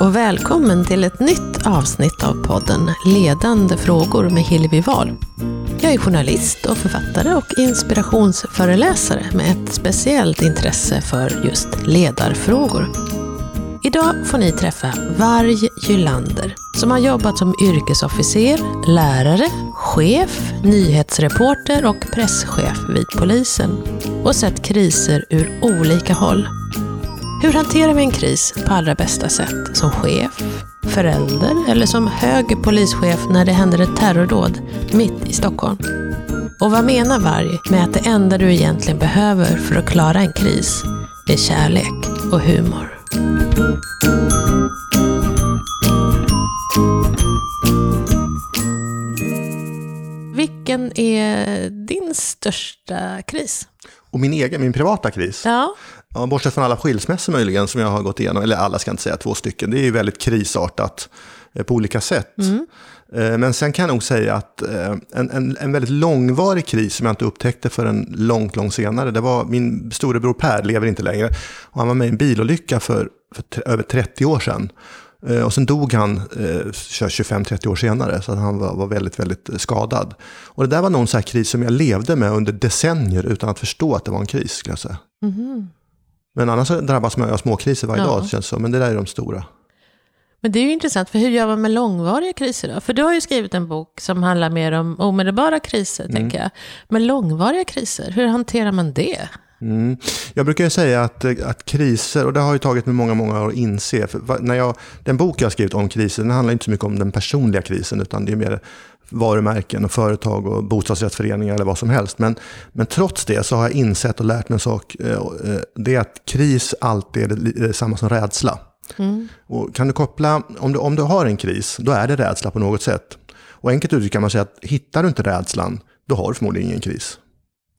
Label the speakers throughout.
Speaker 1: och välkommen till ett nytt avsnitt av podden Ledande frågor med Hillevi Wahl. Jag är journalist och författare och inspirationsföreläsare med ett speciellt intresse för just ledarfrågor. Idag får ni träffa Varg Gylander som har jobbat som yrkesofficer, lärare, chef, nyhetsreporter och presschef vid polisen och sett kriser ur olika håll. Hur hanterar vi en kris på allra bästa sätt? Som chef, förälder eller som hög polischef när det händer ett terrordåd mitt i Stockholm? Och vad menar Varg med att det enda du egentligen behöver för att klara en kris är kärlek och humor? Vilken är din största kris?
Speaker 2: Och min egen, min privata kris?
Speaker 1: Ja.
Speaker 2: Ja, bortsett från alla skilsmässor möjligen som jag har gått igenom, eller alla ska jag inte säga, två stycken. Det är ju väldigt krisartat eh, på olika sätt.
Speaker 1: Mm.
Speaker 2: Eh, Men sen kan jag nog säga att eh, en, en, en väldigt långvarig kris som jag inte upptäckte förrän långt, långt senare, det var min storebror Per, lever inte längre, och han var med i en bilolycka för, för över 30 år sedan. Och sen dog han eh, 25-30 år senare, så han var, var väldigt, väldigt skadad. Och det där var sån här kris som jag levde med under decennier utan att förstå att det var en kris, skulle jag säga.
Speaker 1: Mhm.
Speaker 2: Men annars så drabbas man av småkriser varje
Speaker 1: Ja.
Speaker 2: dag, känns som. Men det där är de stora.
Speaker 1: Men det är ju intressant, för hur gör man med långvariga kriser då? För du har ju skrivit en bok som handlar mer om omedelbara kriser,
Speaker 2: Mm.
Speaker 1: tänker jag. Men långvariga kriser, hur hanterar man det?
Speaker 2: Mm. Jag brukar säga att, eh, att kriser, och det har ju tagit mig många, många år att inse. När jag, den bok jag har skrivit om kriser, den handlar inte så mycket om den personliga krisen, utan det är mer varumärken och företag och bostadsrättsföreningar eller vad som helst. Men, men trots det så har jag insett och lärt mig en sak. eh, eh, Det är att kris alltid är det- detsamma som rädsla. Och kan du koppla, om du, om du har en kris, då är det rädsla på något sätt. Och enkelt uttryckt kan man säga att hittar du inte rädslan, då har du förmodligen ingen kris.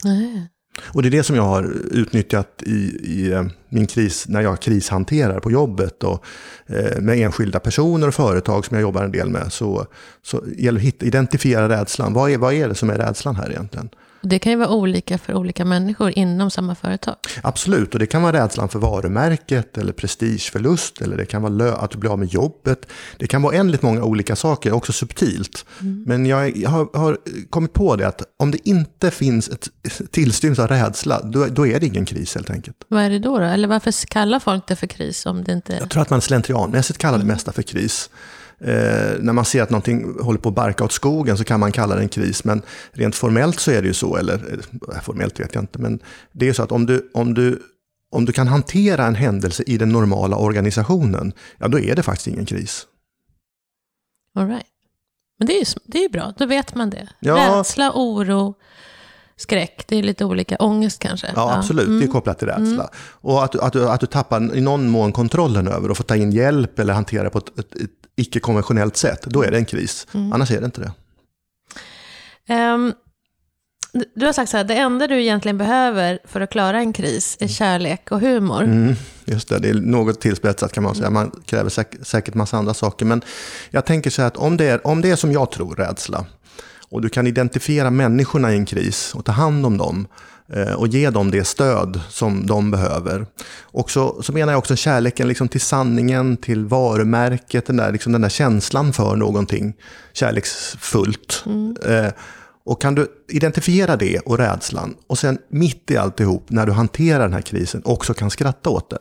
Speaker 1: Nej.
Speaker 2: Och det är det som jag har utnyttjat i, i eh, min kris, när jag krishanterar på jobbet och eh, med enskilda personer och företag som jag jobbar en del med. Så, så gäller att identifiera rädslan. Vad är, vad är det som är rädslan här egentligen?
Speaker 1: Det kan ju vara olika för olika människor inom samma företag.
Speaker 2: Absolut, och det kan vara rädslan för varumärket eller prestigeförlust eller det kan vara att du blir av med jobbet. Det kan vara oändligt många olika saker, också subtilt. Men jag, jag har, har kommit på det att om det inte finns ett tillstymmelse av rädsla, då, då är det ingen kris helt enkelt.
Speaker 1: Vad är det då, då? Eller varför kallar folk det för kris om det inte...
Speaker 2: Jag tror att man slentrianmässigt kallar det mesta för kris. Eh, när man ser att någonting håller på att barka åt skogen så kan man kalla det en kris. Men rent formellt så är det ju så, eller eh, formellt vet jag inte, men det är så att om du, om du, om du kan hantera en händelse i den normala organisationen, ja då är det faktiskt ingen kris.
Speaker 1: All right. Men det är ju det är bra, då vet man det.
Speaker 2: Ja.
Speaker 1: Rädsla, oro, skräck, det är lite olika. Ångest kanske.
Speaker 2: Ja, absolut. Det är kopplat till rädsla. Och att, att, att du tappar i någon mån kontrollen över och får ta in hjälp eller hantera på ett, ett, ett icke-konventionellt sätt, då är det en kris. Annars är det inte det.
Speaker 1: Ehm, du har sagt så här, det enda du egentligen behöver för att klara en kris är kärlek och humor.
Speaker 2: Mm, just det, det är något tillspetsat kan man säga. Man kräver säk- säkert massa andra saker. Men jag tänker så här att om det, är, om det är som jag tror, rädsla, och du kan identifiera människorna i en kris och ta hand om dem eh, och ge dem det stöd som de behöver. Och så, så menar jag också kärleken liksom till sanningen, till varumärket, den där, liksom den där känslan för någonting kärleksfullt. Eh, och kan du identifiera det och rädslan och sen mitt i alltihop när du hanterar den här krisen också kan skratta åt det.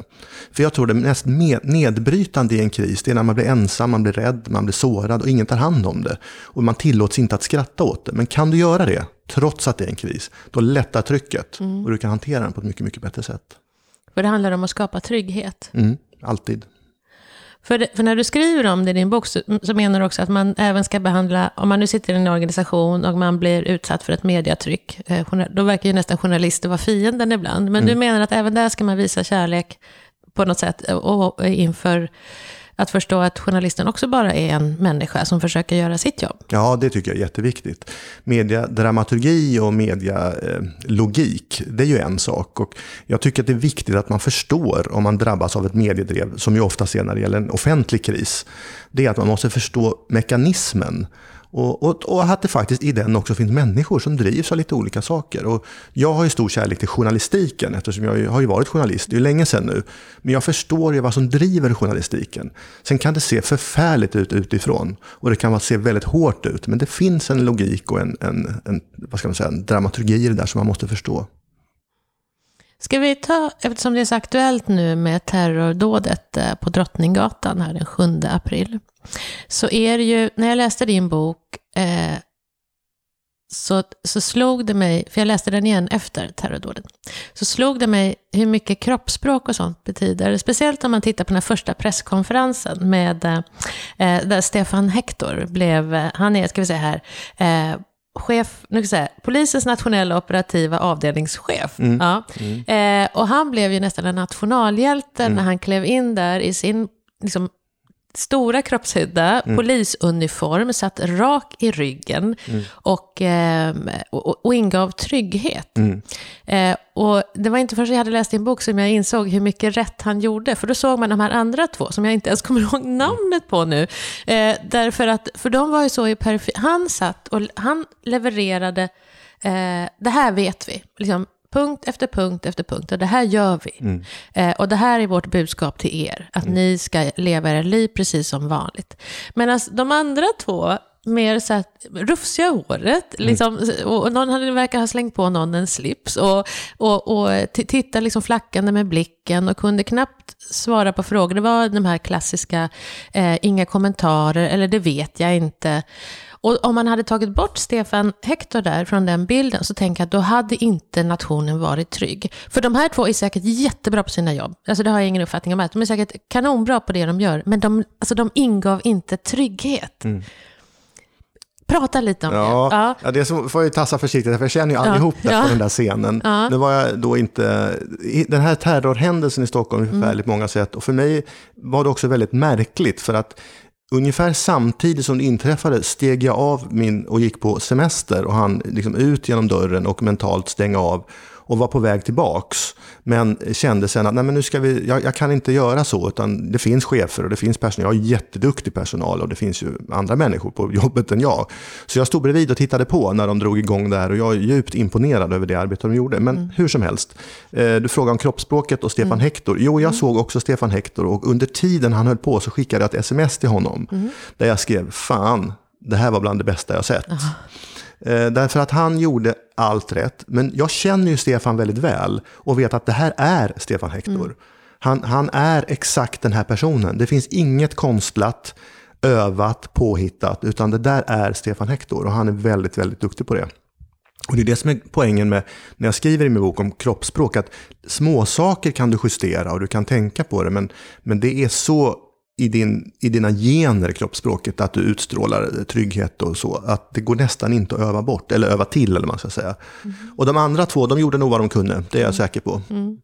Speaker 2: För jag tror det mest nedbrytande i en kris det är när man blir ensam, man blir rädd, man blir sårad och ingen tar hand om det. Och man tillåts inte att skratta åt det. Men kan du göra det, trots att det är en kris, då lättar trycket och du kan hantera den på ett mycket, mycket bättre sätt.
Speaker 1: För det handlar om att skapa trygghet.
Speaker 2: Mm, alltid.
Speaker 1: För, det, för när du skriver om det i din bok så, så menar du också att man även ska behandla, om man nu sitter i en organisation och man blir utsatt för ett mediatryck, eh, då verkar ju nästan journalister vara fienden ibland. Men du menar att även där ska man visa kärlek på något sätt eh, och, och inför att förstå att journalisten också bara är en människa som försöker göra sitt jobb.
Speaker 2: Ja, det tycker jag är jätteviktigt. Mediadramaturgi och medialogik, det är ju en sak. Och jag tycker att det är viktigt att man förstår om man drabbas av ett mediedrev, som ju ofta ser när det gäller en offentlig kris. Det är att man måste förstå mekanismen. Och, och, och, att det faktiskt i den också finns människor som drivs av lite olika saker. Och jag har ju stor kärlek till journalistiken eftersom jag har ju varit journalist, det är ju länge sedan nu. Men jag förstår ju vad som driver journalistiken. Sen kan det se förfärligt ut utifrån och det kan se väldigt hårt ut. Men det finns en logik och en, en, en, vad ska man säga, en dramaturgi i det där som man måste förstå.
Speaker 1: Ska vi ta, eftersom det är så aktuellt nu med terrordådet eh, på Drottninggatan här den 7 april. Så är det ju, när jag läste din bok eh, så, så slog det mig, för jag läste den igen efter terrordådet, så slog det mig hur mycket kroppsspråk och sånt betyder. Speciellt om man tittar på den första presskonferensen med, eh, där Stefan Hector blev, eh, han är, ska vi säga här, eh, chef, nu ska säga, polisens nationella operativa avdelningschef. Mm. Ja. Mm. Eh, och han blev ju nästan en nationalhjälte mm. när han klev in där i sin liksom, stora kroppshydda, mm. polisuniform, satt rak i ryggen mm. och, eh, och, och, ingav trygghet. Mm. Eh, och det var inte förrän jag hade läst din bok som jag insåg hur mycket rätt han gjorde. För då såg man de här andra två, som jag inte ens kommer ihåg namnet på nu. Eh, därför att, för de var ju så i perfekt... Han satt och han levererade, eh, det här vet vi. Liksom, punkt efter punkt efter punkt. Och det här gör vi. Mm. Eh, och det här är vårt budskap till er. Att mm. ni ska leva era liv precis som vanligt. Medan de andra två, mer så här, rufsiga håret. Mm. Liksom, och någon hade, verkar ha slängt på någon en slips. Och, och, och tittade liksom flackande med blicken och kunde knappt svara på frågor. Det var de här klassiska, eh, inga kommentarer, eller det vet jag inte. Och om man hade tagit bort Stefan Hector där från den bilden så tänker jag att då hade inte nationen varit trygg. För de här två är säkert jättebra på sina jobb. Alltså det har jag ingen uppfattning om. De är säkert kanonbra på det de gör. Men de, alltså de ingav inte trygghet. Mm. Prata lite om
Speaker 2: ja, det. Ja, ja det så får jag tassa försiktigt, för jag känner ju allihop ja, ja. på den där scenen. Ja. Nu var jag då inte... Den här terrorhändelsen i Stockholm är förfärligt mm. många sätt. Och för mig var det också väldigt märkligt, för att Ungefär samtidigt som det inträffade steg jag av min och gick på semester och han liksom ut genom dörren och mentalt stänga av och var på väg tillbaks. Men kände sen att nej, men nu ska vi, jag, jag, kan inte göra så, utan det finns chefer och det finns personal. Jag har jätteduktig personal och det finns ju andra människor på jobbet än jag. Så jag stod bredvid och tittade på när de drog igång det här och jag är djupt imponerad över det arbete de gjorde. Men mm. hur som helst, eh, du frågar om kroppsspråket och Stefan mm. Hector. Jo, jag mm. såg också Stefan Hector och under tiden han höll på så skickade jag ett sms till honom. Mm. Där jag skrev, fan, det här var bland det bästa jag sett. Aha. Eh, därför att han gjorde allt rätt. Men jag känner ju Stefan väldigt väl och vet att det här är Stefan Hector. Mm. Han, han är exakt den här personen. Det finns inget konstlat, övat, påhittat, utan det där är Stefan Hector och han är väldigt, väldigt duktig på det. Och Det är det som är poängen med när jag skriver i min bok om kroppsspråk, att småsaker kan du justera och du kan tänka på det, men, men det är så i, din, i dina gener, kroppsspråket, att du utstrålar trygghet och så. Att det går nästan inte att öva bort, eller öva till, eller man ska säga. Mm. Och de andra två, de gjorde nog vad de kunde, det är jag mm. säker på. Mm.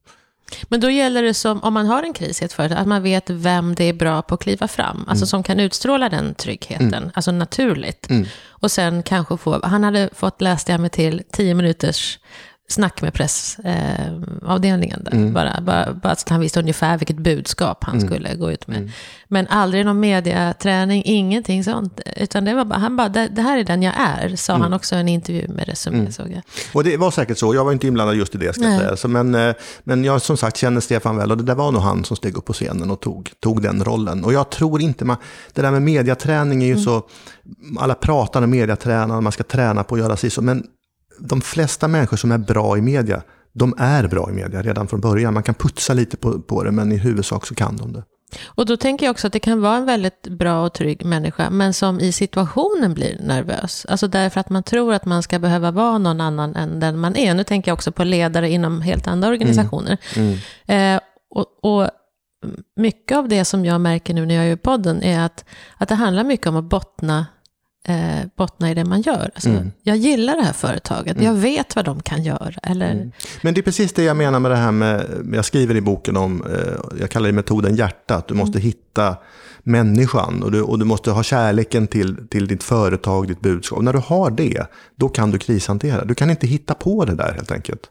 Speaker 1: Men då gäller det som, om man har en kris i ett företag, att man vet vem det är bra på att kliva fram. Alltså mm. som kan utstråla den tryggheten, mm. alltså naturligt. Mm. Och sen kanske få, han hade fått, läste jag mig till, tio minuters snack med pressavdelningen. Eh, mm. bara, bara, bara så att han visste ungefär vilket budskap han mm. skulle gå ut med. Mm. Men aldrig någon mediaträning, ingenting sånt. Utan det var bara, han bara, det, här är den jag är, sa mm. han också i en intervju med Resumé, mm. såg jag.
Speaker 2: Och det var säkert så, jag var inte inblandad just i det, ska jag säga. Så, men, eh, men jag som sagt känner Stefan väl, och det där var nog han som steg upp på scenen och tog, tog den rollen. Och jag tror inte man, det där med mediaträning är ju mm. så, alla pratar om mediatränare, man ska träna på att göra sig så, men de flesta människor som är bra i media, de är bra i media redan från början. Man kan putsa lite på, på det, men i huvudsak så kan de det.
Speaker 1: Och då tänker jag också att det kan vara en väldigt bra och trygg människa, men som i situationen blir nervös. Alltså därför att man tror att man ska behöva vara någon annan än den man är. Nu tänker jag också på ledare inom helt andra organisationer. Mm. Mm. Eh, och, och, mycket av det som jag märker nu när jag gör podden är att, att det handlar mycket om att bottna eh, bottna i det man gör. Alltså, mm. Jag gillar det här företaget, mm. jag vet vad de kan göra. Eller... Mm.
Speaker 2: Men det är precis det jag menar med det här med, jag skriver i boken om, eh, jag kallar det metoden hjärta, att du måste mm. hitta människan och du, och du måste ha kärleken till, till ditt företag, ditt budskap. Och när du har det, då kan du krishantera. Du kan inte hitta på det där helt enkelt.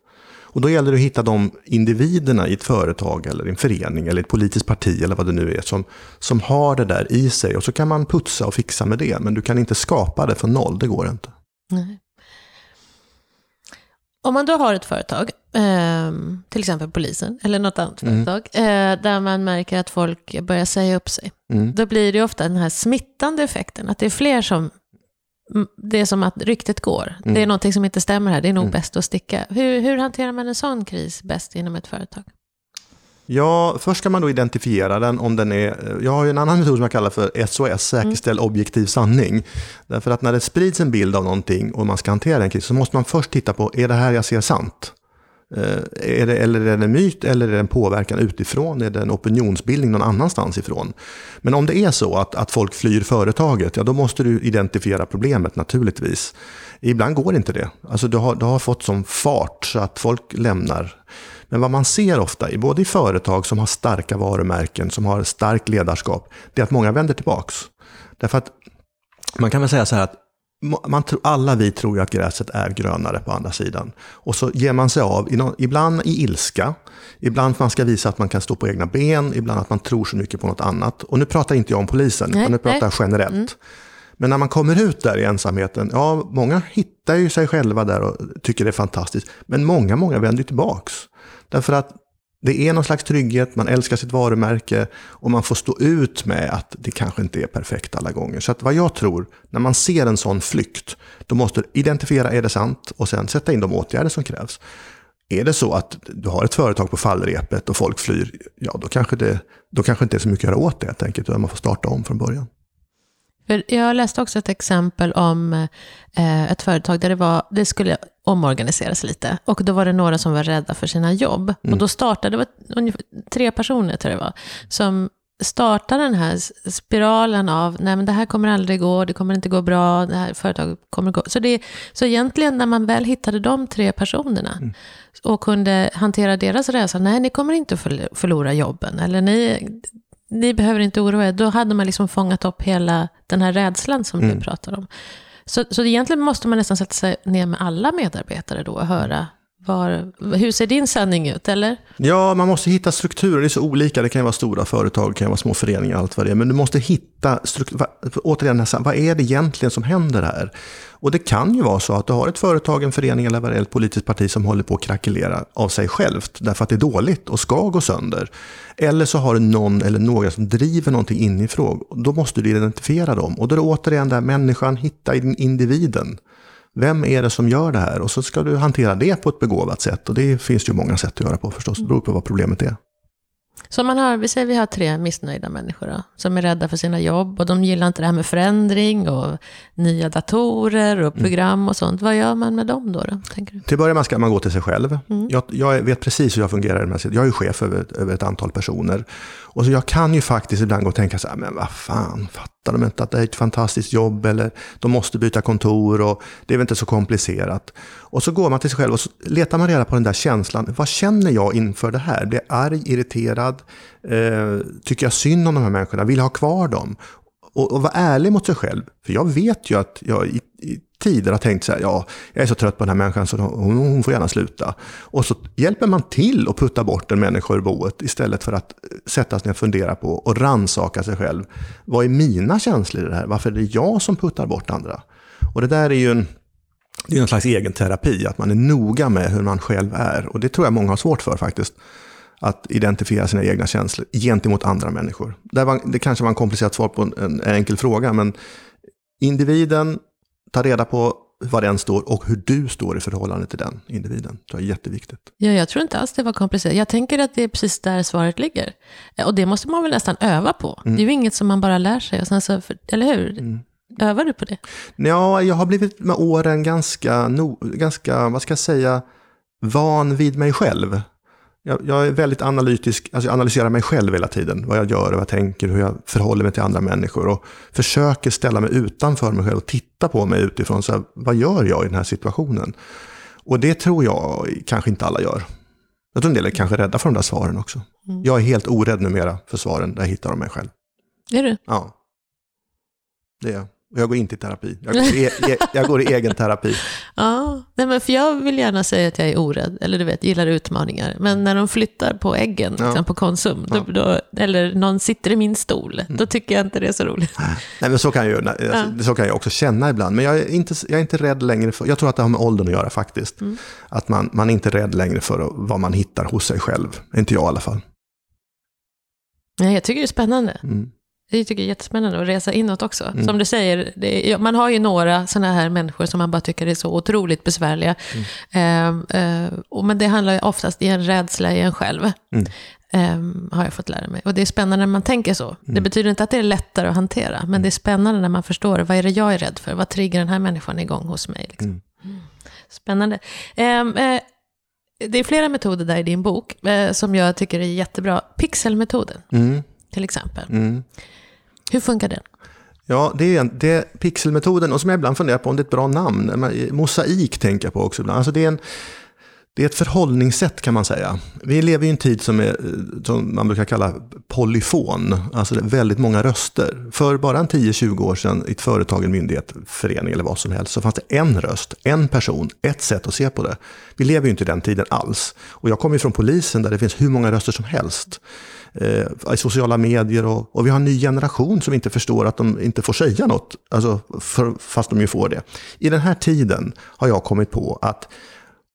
Speaker 2: Och då gäller det att hitta de individerna i ett företag eller en förening eller ett politiskt parti eller vad det nu är som, som har det där i sig. Och så kan man putsa och fixa med det, men du kan inte skapa det från noll, det går inte.
Speaker 1: Nej. Om man då har ett företag, eh, till exempel polisen eller något annat
Speaker 2: Mm.
Speaker 1: företag, eh, där man märker att folk börjar säga upp sig,
Speaker 2: Mm.
Speaker 1: då blir det ofta den här smittande effekten, att det är fler som det är som att ryktet går.
Speaker 2: Mm.
Speaker 1: Det är någonting som inte stämmer här, det är nog
Speaker 2: Mm.
Speaker 1: bäst att sticka. Hur, hur hanterar man en sån kris bäst inom ett företag?
Speaker 2: Ja, först ska man då identifiera den om den är... Jag har ju en annan metod som jag kallar för SOS, säkerställ objektiv sanning. Därför att när det sprids en bild av någonting och man ska hantera en kris så måste man först titta på, är det här jag ser sant? Eh, är det, eller är det en myt eller är det en påverkan utifrån? Är det en opinionsbildning någon annanstans ifrån? Men om det är så att, att folk flyr företaget, ja då måste du identifiera problemet naturligtvis. Ibland går inte det. Alltså du har, du har fått sån fart så att folk lämnar. Men vad man ser ofta, både i företag som har starka varumärken, som har starkt ledarskap, det är att många vänder tillbaks. Därför att man kan väl säga så här att man tror, alla vi tror ju att gräset är grönare på andra sidan. Och så ger man sig av, ibland i ilska, ibland för att man ska visa att man kan stå på egna ben, ibland att man tror så mycket på något annat. Och nu pratar inte jag om polisen, utan nu pratar jag generellt. Men när man kommer ut där i ensamheten, ja, många hittar ju sig själva där och tycker det är fantastiskt. Men många, många vänder tillbaks. Därför att det är någon slags trygghet, man älskar sitt varumärke och man får stå ut med att det kanske inte är perfekt alla gånger. Så att vad jag tror, när man ser en sån flykt, då måste du identifiera, är det sant? Och sen sätta in de åtgärder som krävs. Är det så att du har ett företag på fallrepet och folk flyr, ja då kanske det då kanske inte är så mycket att göra åt det helt enkelt, utan man får starta om från början.
Speaker 1: Jag läste också ett exempel om eh, ett företag där det, var, det skulle omorganiseras lite. Och då var det några som var rädda för sina jobb. Och då startade, det var ungefär tre personer tror jag det var, som startade den här spiralen av, nej men det här kommer aldrig gå, det kommer inte gå bra, det här företaget kommer gå. Så, det, så egentligen när man väl hittade de tre personerna och kunde hantera deras rädsla, nej ni kommer inte förl- förlora jobben, eller ni, ni behöver inte oroa er. Då hade man liksom fångat upp hela den här rädslan som du pratar om. Så, så egentligen måste man nästan sätta sig ner med alla medarbetare då och höra var, hur ser din sändning ut, eller?
Speaker 2: Ja, man måste hitta strukturer. Det är så olika. Det kan ju vara stora företag, det kan ju vara små föreningar, allt vad det är. Men du måste hitta strukturer. Återigen, vad är det egentligen som händer här? Och det kan ju vara så att du har ett företag, en förening eller vad det är, ett politiskt parti som håller på att krackelera av sig självt. Därför att det är dåligt och ska gå sönder. Eller så har du någon eller några som driver någonting inifrån. Då måste du identifiera dem. Och då är det återigen där människan, hitta individen. Vem är det som gör det här? Och så ska du hantera det på ett begåvat sätt. Och det finns ju många sätt att göra på förstås. Det beror på vad problemet är.
Speaker 1: Så man har, vi säger vi har tre missnöjda människor då, som är rädda för sina jobb och de gillar inte det här med förändring och nya datorer och program och sånt. Vad gör man med dem då? då tänker du?
Speaker 2: Till att börja med ska man gå till sig själv. Jag, jag vet precis hur jag fungerar i de här. Jag är chef över, ett- över ett antal personer. Och så jag kan ju faktiskt ibland gå och tänka så här, men vad fan, fattar de inte att det är ett fantastiskt jobb? Eller de måste byta kontor och det är väl inte så komplicerat. Och så går man till sig själv och så letar man reda på den där känslan. Vad känner jag inför det här? Blir jag arg, irriterad? Eh, tycker jag synd om de här människorna? Vill jag ha kvar dem? Och, och vara ärlig mot sig själv. För jag vet ju att jag i, i tider har tänkt så här, ja, jag är så trött på den här människan så hon, hon får gärna sluta. Och så hjälper man till att putta bort en människa ur boet istället för att sätta sig ner och fundera på och ransaka sig själv. Vad är mina känslor i det här? Varför är det jag som puttar bort andra? Och det där är ju en, det är en slags egen terapi, att man är noga med hur man själv är. Och det tror jag många har svårt för faktiskt. Att identifiera sina egna känslor gentemot andra människor. Det, var, det kanske var en komplicerat svar på en, en enkel fråga, men individen, ta reda på var den står och hur du står i förhållande till den individen. Det är jätteviktigt.
Speaker 1: Ja, jag tror inte alls det var komplicerat. Jag tänker att det är precis där svaret ligger. Eh, Och det måste man väl nästan öva på. Det är ju inget som man bara lär sig. Och sen så, eller hur? Övar du på det?
Speaker 2: Ja, jag har blivit med åren ganska, no, ganska, vad ska jag säga, van vid mig själv. Jag, jag är väldigt analytisk, alltså jag analyserar mig själv hela tiden. Vad jag gör, vad jag tänker, hur jag förhåller mig till andra människor. Och försöker ställa mig utanför mig själv och titta på mig utifrån. Så här, vad gör jag i den här situationen? Och det tror jag kanske inte alla gör. Jag tror en del är kanske rädda för de där svaren också. Jag är helt orädd numera för svaren, där jag hittar dem mig själv.
Speaker 1: Är du?
Speaker 2: Ja. Det är jag. Jag går inte i terapi. Jag går i, e jag går i egen terapi.
Speaker 1: Ja, nej men för jag vill gärna säga att jag är orädd, eller du vet, gillar utmaningar. Men när de flyttar på äggen, ja. liksom på Konsum, ja. då, då, eller någon sitter i min stol, mm. då tycker jag inte det är så roligt.
Speaker 2: Nej, men så kan jag, alltså, ja. så kan jag också känna ibland. Men jag är inte, jag är inte rädd längre för, jag tror att det har med åldern att göra faktiskt. Mm. Att man, man är inte rädd längre för vad man hittar hos sig själv. Inte jag i alla fall.
Speaker 1: Nej, jag tycker det är spännande. Mm. Jag tycker det är jättespännande att resa inåt också. Mm. Som du säger, är, man har ju några sådana här människor som man bara tycker är så otroligt besvärliga. Mm. Eh, eh, och, men det handlar ju oftast i en rädsla i en själv. Mm. Eh, har jag fått lära mig. Och det är spännande när man tänker så. Det mm. betyder inte att det är lättare att hantera. Men mm. det är spännande när man förstår, vad är det jag är rädd för? Vad triggar den här människan igång hos mig? Liksom. Mm. Spännande. Ehm, eh, det är flera metoder där i din bok eh, som jag tycker är jättebra. Pixelmetoden, till exempel. Hur funkar den?
Speaker 2: Ja, det är, det är pixelmetoden och som jag ibland funderar på om det är ett bra namn. Mosaik tänker jag på också ibland. Alltså det är en, det är ett förhållningssätt kan man säga. Vi lever i en tid som, är, eh, som man brukar kalla polyfon, alltså väldigt många röster. För bara en 10-20 år sedan i ett företag, en myndighet, förening eller vad som helst, så fanns det en röst, en person, ett sätt att se på det. Vi lever ju inte i den tiden alls. Och jag kommer ju från polisen där det finns hur många röster som helst eh, i sociala medier och, och, vi har en ny generation som inte förstår att de inte får säga något, alltså för, fast de ju får det. I den här tiden har jag kommit på att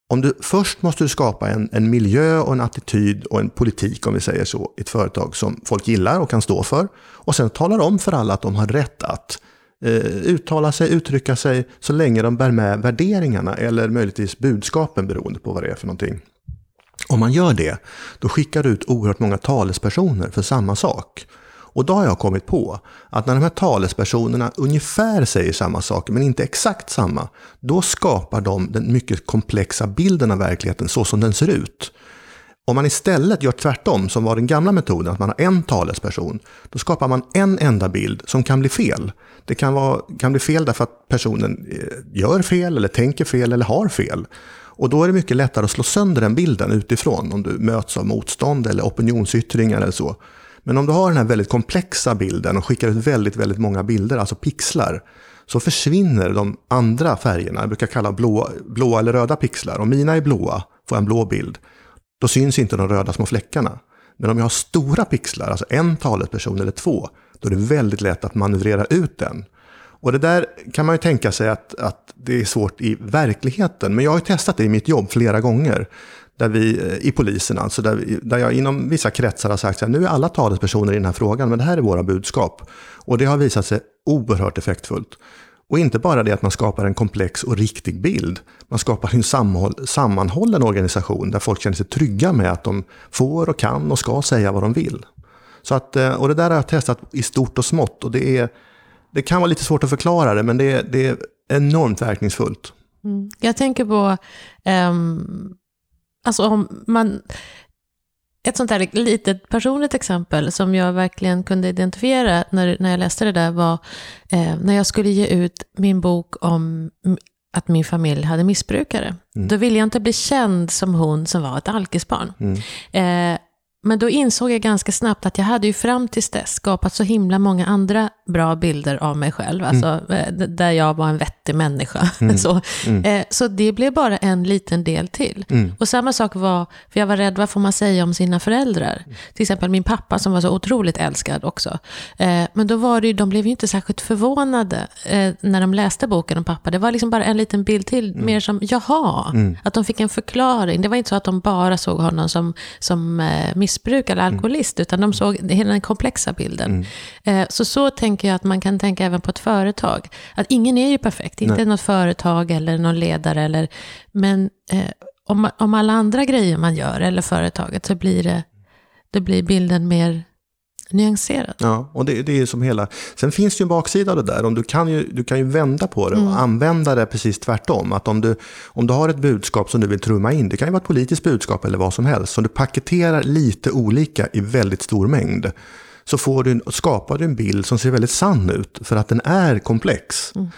Speaker 2: om du, först måste du skapa en, en miljö och en attityd och en politik, om vi säger så, i ett företag som folk gillar och kan stå för. Och sen talar om för alla att de har rätt att eh, uttala sig, uttrycka sig, så länge de bär med värderingarna eller möjligtvis budskapen beroende på vad det är för någonting. Om man gör det, då skickar du ut oerhört många talespersoner för samma sak. Och då har jag kommit på att när de här talespersonerna ungefär säger samma saker, men inte exakt samma, då skapar de den mycket komplexa bilden av verkligheten så som den ser ut. Om man istället gör tvärtom, som var den gamla metoden, att man har en talesperson, då skapar man en enda bild som kan bli fel. Det kan, vara, kan bli fel därför att personen eh, gör fel, eller tänker fel, eller har fel. Och då är det mycket lättare att slå sönder den bilden utifrån om du möts av motstånd eller opinionsyttringar eller så. Men om du har den här väldigt komplexa bilden och skickar ut väldigt, väldigt många bilder, alltså pixlar, så försvinner de andra färgerna. Jag brukar kalla blåa, blåa eller röda pixlar. Om mina är blåa, får jag en blå bild, då syns inte de röda små fläckarna. Men om jag har stora pixlar, alltså en talesperson eller två, då är det väldigt lätt att manövrera ut den. Och det där kan man ju tänka sig att, att det är svårt i verkligheten. Men jag har ju testat det i mitt jobb flera gånger. Där vi, eh, I polisen alltså, där, vi, där jag inom vissa kretsar har sagt att nu är alla talespersoner i den här frågan, men det här är våra budskap. Och det har visat sig oerhört effektfullt. Och inte bara det att man skapar en komplex och riktig bild. Man skapar en sammanhållen organisation där folk känner sig trygga med att de får och kan och ska säga vad de vill. Så att, eh, och det där har jag testat i stort och smått. Och det är det kan vara lite svårt att förklara det, men det är, det är enormt verkningsfullt.
Speaker 1: Mm. Jag tänker på, um, alltså om man, ett sånt här litet personligt exempel som jag verkligen kunde identifiera när, när jag läste det där var eh, när jag skulle ge ut min bok om att min familj hade missbrukare. Mm. Då ville jag inte bli känd som hon som var ett alkisbarn. Mm. Eh, men då insåg jag ganska snabbt att jag hade ju fram tills dess skapat så himla många andra bra bilder av mig själv. Mm. Alltså mm. där jag var en vettig människa. Mm. så, mm. Eh, så det blev bara en liten del till. Mm. Och samma sak var, för jag var rädd, vad får man säga om sina föräldrar? Till exempel min pappa som var så otroligt älskad också. Eh, men då var det ju, de blev ju inte särskilt förvånade när de läste boken om pappa. Det var liksom bara en liten bild till, mer som jaha. Att de fick en förklaring. Det var inte så att de bara såg honom som, som missbrukare eller alkoholist, mm. utan de såg hela den komplexa bilden. Mm. Eh, så så tänker jag att man kan tänka även på ett företag. Att ingen är ju perfekt, inte Nej. något företag eller någon ledare, eller, men eh, om, om alla andra grejer man gör, eller företaget, så blir det, det blir bilden mer nyanserat.
Speaker 2: Ja, och det, det är som hela... Sen finns det ju en baksida av det där. Om du, kan ju, du kan ju vända på det och mm. använda det precis tvärtom. Att om du, om du har ett budskap som du vill trumma in, det kan ju vara ett politiskt budskap eller vad som helst, som du paketerar lite olika i väldigt stor mängd. så får du, skapar du en bild som ser väldigt sann ut, för att den är komplex. Mm.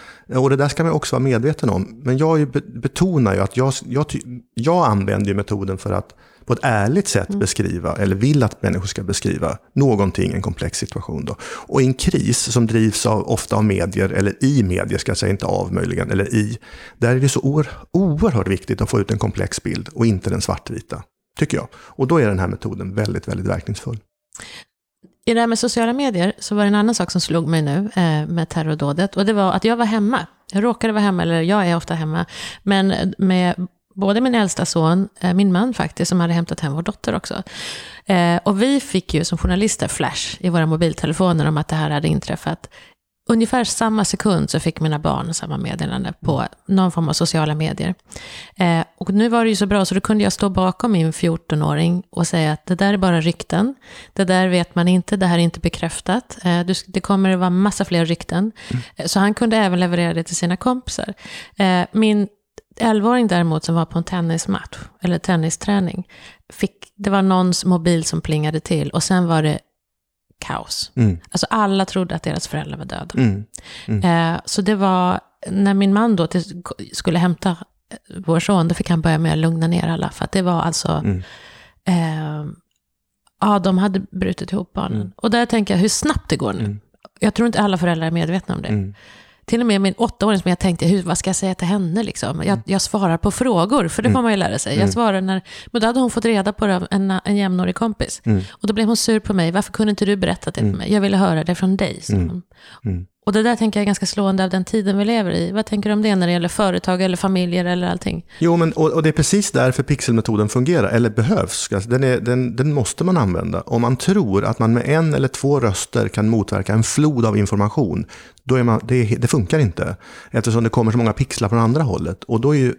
Speaker 2: Och det där ska man också vara medveten om. Men jag betonar ju att jag, jag, jag använder metoden för att på ett ärligt sätt mm. beskriva, eller vill att människor ska beskriva, någonting, en komplex situation. Då. Och i en kris som drivs av, ofta av medier, eller i medier ska jag säga, inte av möjligen, eller i, där är det så oer, oerhört viktigt att få ut en komplex bild och inte den svartvita, tycker jag. Och då är den här metoden väldigt, väldigt verkningsfull.
Speaker 1: I det här med sociala medier så var det en annan sak som slog mig nu eh, med terrordådet. Och det var att jag var hemma. Jag råkade vara hemma, eller jag är ofta hemma. Men med både min äldsta son, eh, min man faktiskt, som hade hämtat hem vår dotter också. Eh, och vi fick ju som journalister flash i våra mobiltelefoner om att det här hade inträffat. Ungefär samma sekund så fick mina barn samma meddelande på någon form av sociala medier. Eh, och nu var det ju så bra så då kunde jag stå bakom min 14-åring och säga att det där är bara rykten. Det där vet man inte, det här är inte bekräftat. Det kommer att vara massa fler rykten. Mm. Så han kunde även leverera det till sina kompisar. Min 11-åring däremot som var på en tennismatch, eller tennisträning, fick, det var någons mobil som plingade till och sen var det kaos. Mm. Alltså alla trodde att deras föräldrar var döda. Mm. Mm. Eh, så det var, när min man då till, skulle hämta vår son, då fick han börja med att lugna ner alla. För att det var alltså, mm. eh, ja de hade brutit ihop barnen. Mm. Och där tänker jag hur snabbt det går nu. Mm. Jag tror inte alla föräldrar är medvetna om det. Till och med min åttaåring som jag tänkte, hur, vad ska jag säga till henne? Liksom? Jag, mm. jag svarar på frågor, för det får man ju lära sig. Jag mm. svarar när, men då hade hon fått reda på det av en, en jämnårig kompis. Mm. Och då blev hon sur på mig, varför kunde inte du berätta det för mig? Jag ville höra det från dig. Mm. Och det där tänker jag är ganska slående av den tiden vi lever i. Vad tänker du om det när det gäller företag eller familjer eller allting?
Speaker 2: Jo, men, och, och det är precis därför pixelmetoden fungerar, eller behövs. Alltså, den, är, den, den, måste man använda. Om man tror att man med en eller två röster kan motverka en flod av information, då är man, det, det funkar inte. Eftersom det kommer så många pixlar från andra hållet. Och då är ju,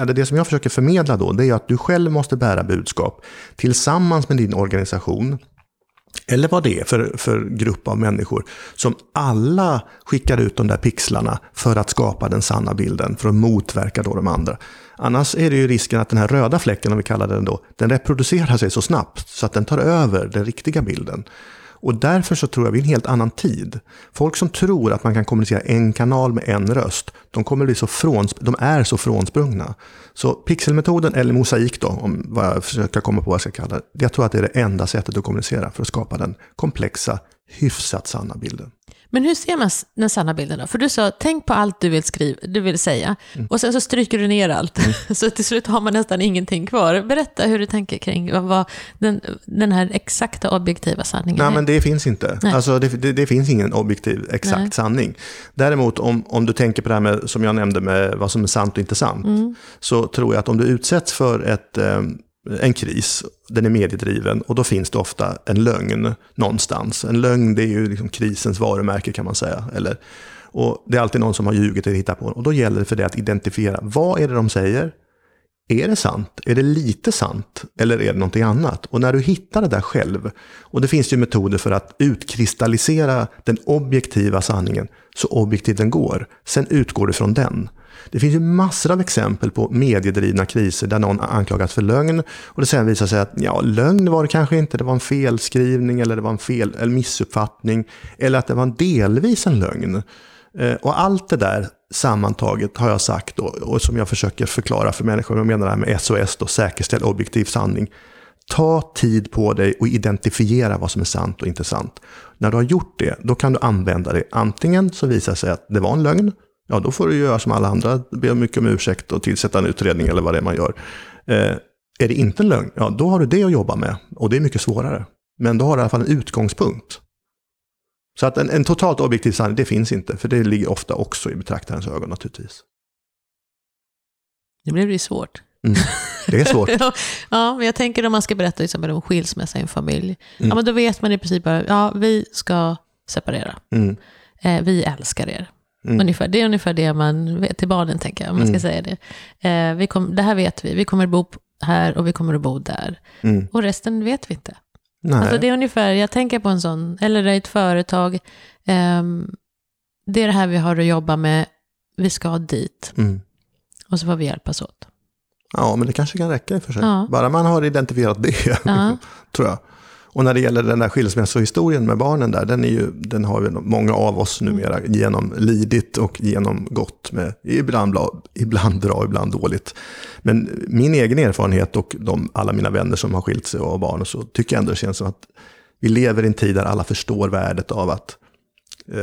Speaker 2: eller det som jag försöker förmedla då, det är att du själv måste bära budskap tillsammans med din organisation eller vad det är för, för grupp av människor som alla skickar ut de där pixlarna för att skapa den sanna bilden, för att motverka då de andra. Annars är det ju risken att den här röda fläcken, om vi kallar den då, den reproducerar sig så snabbt så att den tar över den riktiga bilden. Och därför så tror jag vi är en helt annan tid. Folk som tror att man kan kommunicera en kanal med en röst, de, kommer bli så fråns, de är så frånsprungna. Så pixelmetoden, eller mosaik då, om vad jag försöker komma på vad jag ska kalla det. Jag tror att det är det enda sättet att kommunicera för att skapa den komplexa, hyfsat sanna bilden.
Speaker 1: Men hur ser man den sanna bilden då? För du sa, tänk på allt du vill, skriva, du vill säga. Mm. Och sen så stryker du ner allt. Mm. så till slut har man nästan ingenting kvar. Berätta hur du tänker kring vad, den, den här exakta objektiva sanningen
Speaker 2: Nej, är. men det finns inte. Alltså, det, det, det, finns ingen objektiv exakt Nej. sanning. Däremot om, om du tänker på det här med, som jag nämnde med vad som är sant och inte sant. Mm. Så tror jag att om du utsätts för ett eh, en kris, den är mediedriven och då finns det ofta en lögn någonstans. En lögn det är ju liksom krisens varumärke kan man säga. Eller, och det är alltid någon som har ljugit eller hittat på Och då gäller det för dig att identifiera, vad är det de säger? Är det sant? Är det lite sant? Eller är det någonting annat? Och när du hittar det där själv, och det finns ju metoder för att utkristallisera den objektiva sanningen så objektivt den går. Sen utgår du från den. Det finns ju massor av exempel på mediedrivna kriser där någon anklagats för lögn och det sen visar sig att ja, lögn var det kanske inte, det var en felskrivning eller det var en fel, eller missuppfattning eller att det var en delvis en lögn. Eh, och allt det där sammantaget har jag sagt då, och som jag försöker förklara för människor, jag menar det här med SOS, då, säkerställ objektiv sanning. Ta tid på dig och identifiera vad som är sant och inte sant. När du har gjort det, då kan du använda det. Antingen så visar det sig att det var en lögn, ja då får du göra som alla andra, be mycket om ursäkt och tillsätta en utredning eller vad det är man gör. Eh, är det inte en lögn, ja då har du det att jobba med och det är mycket svårare. Men då har du i alla fall en utgångspunkt. Så att en, en totalt objektiv sanning, det finns inte, för det ligger ofta också i betraktarens ögon naturligtvis.
Speaker 1: Nu blev det ju svårt.
Speaker 2: Mm, det är svårt.
Speaker 1: ja, men jag tänker om man ska berätta liksom om skilsmässa i en familj. Mm. Ja, men då vet man i princip bara, ja, vi ska separera. Mm. Eh, vi älskar er. Mm. Ungefär, det är ungefär det man vet till barnen, tänker jag, om man ska mm. säga det. Eh, vi kom, det här vet vi, vi kommer att bo här och vi kommer att bo där. Mm. Och resten vet vi inte. Nej. Alltså det är ungefär, jag tänker på en sån, eller ett företag, eh, det är det här vi har att jobba med, vi ska dit. Mm. Och så får vi hjälpas åt.
Speaker 2: Ja, men det kanske kan räcka i och för sig. Ja. Bara man har identifierat det, ja. tror jag. Och när det gäller den där skilsmässohistorien med barnen där, den, är ju, den har ju många av oss numera genomlidit och genomgått med ibland bra, ibland bra, ibland dåligt. Men min egen erfarenhet och de, alla mina vänner som har skilt sig och har barn och så, tycker jag ändå det känns som att vi lever i en tid där alla förstår värdet av att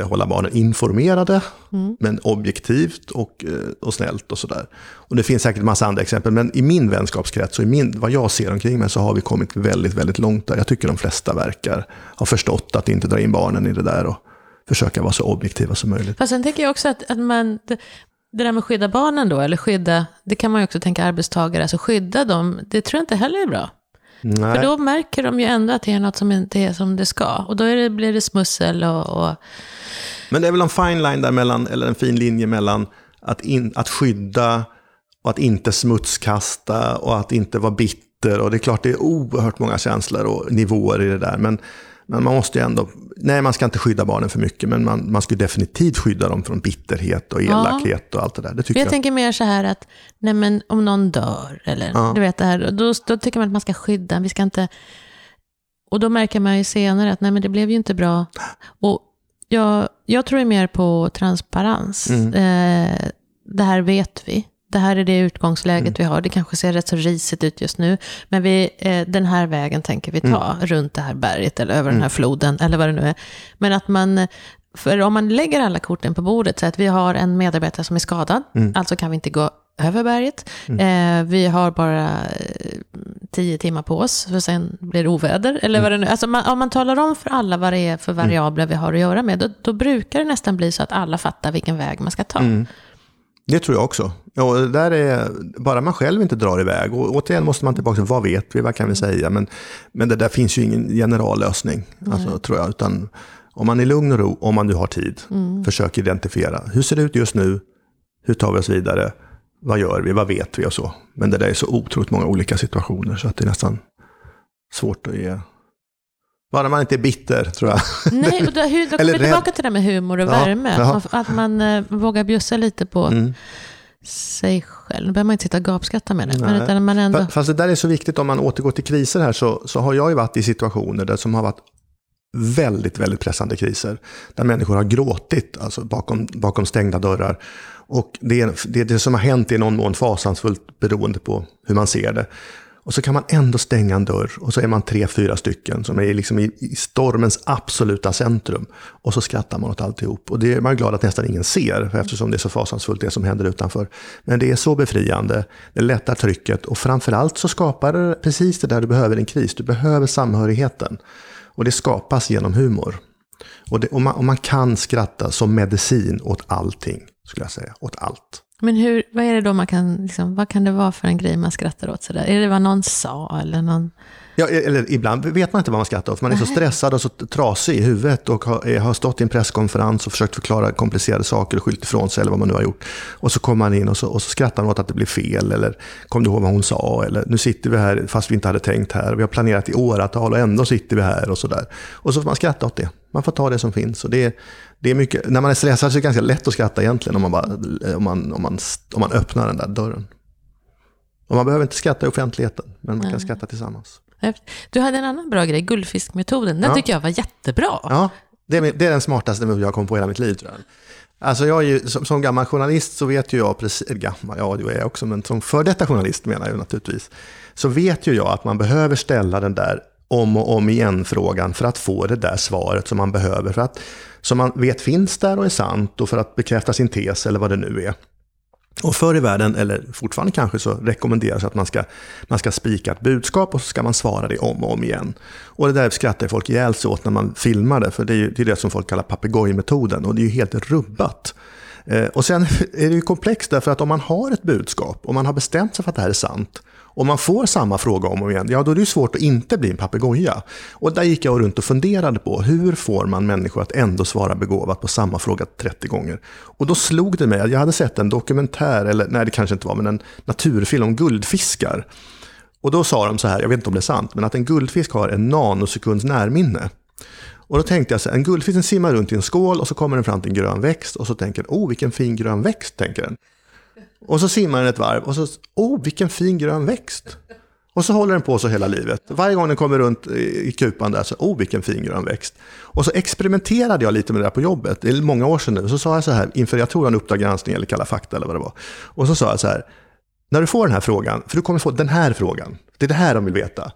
Speaker 2: hålla barnen informerade, mm. men objektivt och, eh, och snällt och sådär. Och det finns säkert massa andra exempel, men i min vänskapskrets och i min, vad jag ser omkring mig så har vi kommit väldigt, väldigt långt där. Jag tycker de flesta verkar ha förstått att inte dra in barnen i det där och försöka vara så objektiva som möjligt.
Speaker 1: Fast sen tänker jag också att, att man, det, det där med att skydda barnen då, eller skydda, det kan man ju också tänka arbetstagare, alltså skydda dem, det tror jag inte heller är bra. Nej. För då märker de ju ändå att det är något som inte är som det ska. Och då det, blir det smussel och, och...
Speaker 2: Men det är väl en fine line där mellan, eller en fin linje mellan att, in, att skydda och att inte smutskasta och att inte vara bitter. Och det är klart det är oerhört många känslor och nivåer i det där. Men men man måste ju ändå, nej man ska inte skydda barnen för mycket, men man, man ska definitivt skydda dem från bitterhet och elakhet ja. och allt det där. Det
Speaker 1: tycker jag, jag tänker mer så här att, nej men om någon dör, eller ja. du vet det här, då, då tycker man att man ska skydda, vi ska inte, och då märker man ju senare att nej men det blev ju inte bra. Och jag, jag tror ju mer på transparens. Mm. Eh, det här vet vi det här är det utgångsläget mm. vi har. Det kanske ser rätt så risigt ut just nu. Men vi, eh, den här vägen tänker vi ta mm. runt det här berget eller över mm. den här floden eller vad det nu är. Men att man, för om man lägger alla korten på bordet, så att vi har en medarbetare som är skadad, mm. alltså kan vi inte gå över berget. Mm. Eh, vi har bara eh, tio timmar på oss, för sen blir det oväder. Eller vad det nu alltså man, Om man talar om för alla vad det är för variabler vi har att göra med, då, då brukar det nästan bli så att alla fattar vilken väg man ska ta.
Speaker 2: Det tror jag också. Och där är, bara man själv inte drar iväg. Och återigen måste man tillbaka till vad vet vi, vad kan vi säga. Men, men det där finns ju ingen generallösning, alltså, tror jag. Utan om man är lugn och ro, om man nu har tid, mm. försök identifiera. Hur ser det ut just nu? Hur tar vi oss vidare? Vad gör vi? Vad vet vi? och så. Men det där är så otroligt många olika situationer så att det är nästan svårt att ge bara man inte är bitter, tror jag.
Speaker 1: Nej, och då, hur, då kommer vi tillbaka till det med humor och ja, värme. Ja. Att man eh, vågar bjussa lite på mm. sig själv. Nu behöver man inte sitta och gapskratta med det. Men utan man ändå...
Speaker 2: Fast det där är så viktigt, om man återgår till kriser här, så, så har jag ju varit i situationer där som har varit väldigt, väldigt pressande kriser. Där människor har gråtit alltså bakom, bakom stängda dörrar. Och det, det, det som har hänt är i någon mån fasansfullt beroende på hur man ser det. Och så kan man ändå stänga en dörr och så är man tre, fyra stycken som är liksom i, i stormens absoluta centrum. Och så skrattar man åt alltihop. Och det är man glad att nästan ingen ser, eftersom det är så fasansfullt det som händer utanför. Men det är så befriande, det lättar trycket och framförallt så skapar det precis det där du behöver i en kris. Du behöver samhörigheten. Och det skapas genom humor. Och, det, och, man, och man kan skratta som medicin åt allting, skulle jag säga. Åt allt.
Speaker 1: Men hur, vad är det då man kan, liksom, vad kan det vara för en grej man skrattar åt sådär? Är det vad någon sa eller någon...
Speaker 2: Ja, eller ibland vet man inte vad man skrattar åt. Man är så stressad och så trasig i huvudet och har, har stått i en presskonferens och försökt förklara komplicerade saker och skyllt ifrån sig eller vad man nu har gjort. Och så kommer man in och så, och så skrattar man åt att det blir fel eller kom du ihåg vad hon sa? Eller nu sitter vi här fast vi inte hade tänkt här. Vi har planerat i åratal och ändå sitter vi här och sådär. Och så får man skratta åt det. Man får ta det som finns. Och det, det är mycket, när man är stressad så är det ganska lätt att skratta egentligen om man, bara, om man, om man, om man öppnar den där dörren. Och man behöver inte skratta i offentligheten, men man kan skratta tillsammans.
Speaker 1: Du hade en annan bra grej, guldfiskmetoden. Den ja. tycker jag var jättebra.
Speaker 2: Ja, det är, det är den smartaste jag har kommit på i hela mitt liv tror jag. Alltså jag är ju, som, som, gammal journalist så vet ju jag, precis, gammal, ja det är jag också, men som för detta journalist menar jag naturligtvis, så vet ju jag att man behöver ställa den där om och om igen frågan för att få det där svaret som man behöver. För att, som man vet finns där och är sant och för att bekräfta sin tes eller vad det nu är. Och förr i världen, eller fortfarande kanske, så rekommenderas att man ska, man ska spika ett budskap och så ska man svara det om och om igen. Och det där skrattar folk ihjäl sig åt när man filmar det, för det är ju det, är det som folk kallar papegojmetoden och det är ju helt rubbat. Eh, och sen är det ju komplext därför att om man har ett budskap, och man har bestämt sig för att det här är sant, om man får samma fråga om och igen, ja då är det svårt att inte bli en papegoja. Och där gick jag runt och funderade på, hur får man människor att ändå svara begåvat på samma fråga 30 gånger? Och då slog det mig, att jag hade sett en dokumentär, eller nej det kanske inte var, men en naturfilm om guldfiskar. Och då sa de så här, jag vet inte om det är sant, men att en guldfisk har en nanosekunds närminne. Och då tänkte jag så här, en guldfisk simmar runt i en skål och så kommer den fram till en grön växt och så tänker den, oh vilken fin grön växt, tänker den. Och så simmar den ett varv och så, oh vilken fin grön växt. Och så håller den på så hela livet. Varje gång den kommer runt i kupan där så, oh vilken fin grön växt. Och så experimenterade jag lite med det där på jobbet, det är många år sedan nu. Så sa jag så här, inför jag tror en Uppdrag granskning eller Kalla fakta eller vad det var. Och så sa jag så här, när du får den här frågan, för du kommer få den här frågan, det är det här de vill veta.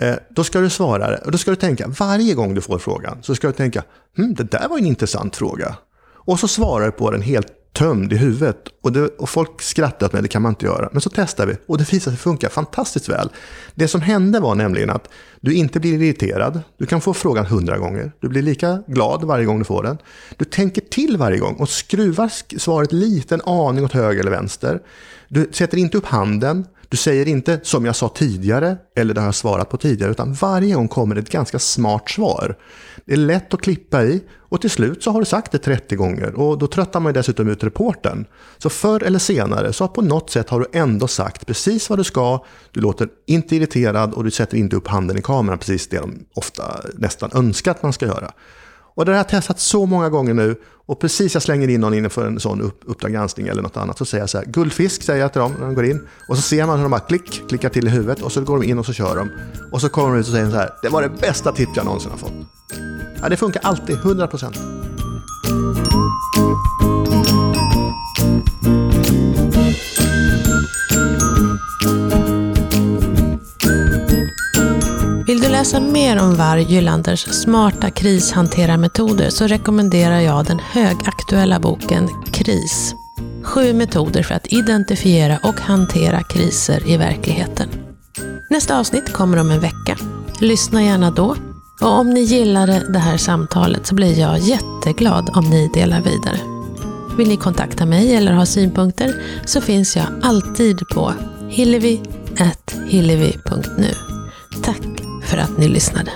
Speaker 2: Eh, då ska du svara, och då ska du tänka, varje gång du får frågan, så ska du tänka, hm, det där var en intressant fråga. Och så svarar du på den helt tömd i huvudet. Och, det, och folk skrattar åt mig, det kan man inte göra. Men så testade vi och det visade sig funka fantastiskt väl. Det som hände var nämligen att du inte blir irriterad. Du kan få frågan hundra gånger. Du blir lika glad varje gång du får den. Du tänker till varje gång och skruvar svaret lite en aning åt höger eller vänster. Du sätter inte upp handen. Du säger inte som jag sa tidigare eller det har jag svarat på tidigare utan varje gång kommer ett ganska smart svar. Det är lätt att klippa i och till slut så har du sagt det 30 gånger och då tröttar man ju dessutom ut reporten. Så förr eller senare så på något sätt har du ändå sagt precis vad du ska, du låter inte irriterad och du sätter inte upp handen i kameran, precis det de ofta nästan önskar att man ska göra. Och det har jag testat så många gånger nu och precis jag slänger in någon inför en sån upp, Uppdrag granskning eller något annat så säger jag så här, guldfisk säger jag till dem när de går in och så ser man hur de bara klick, klickar till i huvudet och så går de in och så kör de. Och så kommer de ut och säger så här, det var det bästa tips jag någonsin har fått. Ja, det funkar alltid, 100 procent.
Speaker 1: Läsa mer om Varg Gylanders smarta krishanterarmetoder så rekommenderar jag den högaktuella boken Kris. Sju metoder för att identifiera och hantera kriser i verkligheten. Nästa avsnitt kommer om en vecka. Lyssna gärna då. Och om ni gillade det här samtalet så blir jag jätteglad om ni delar vidare. Vill ni kontakta mig eller ha synpunkter så finns jag alltid på hillevi.hillevi.nu för att ni lyssnade.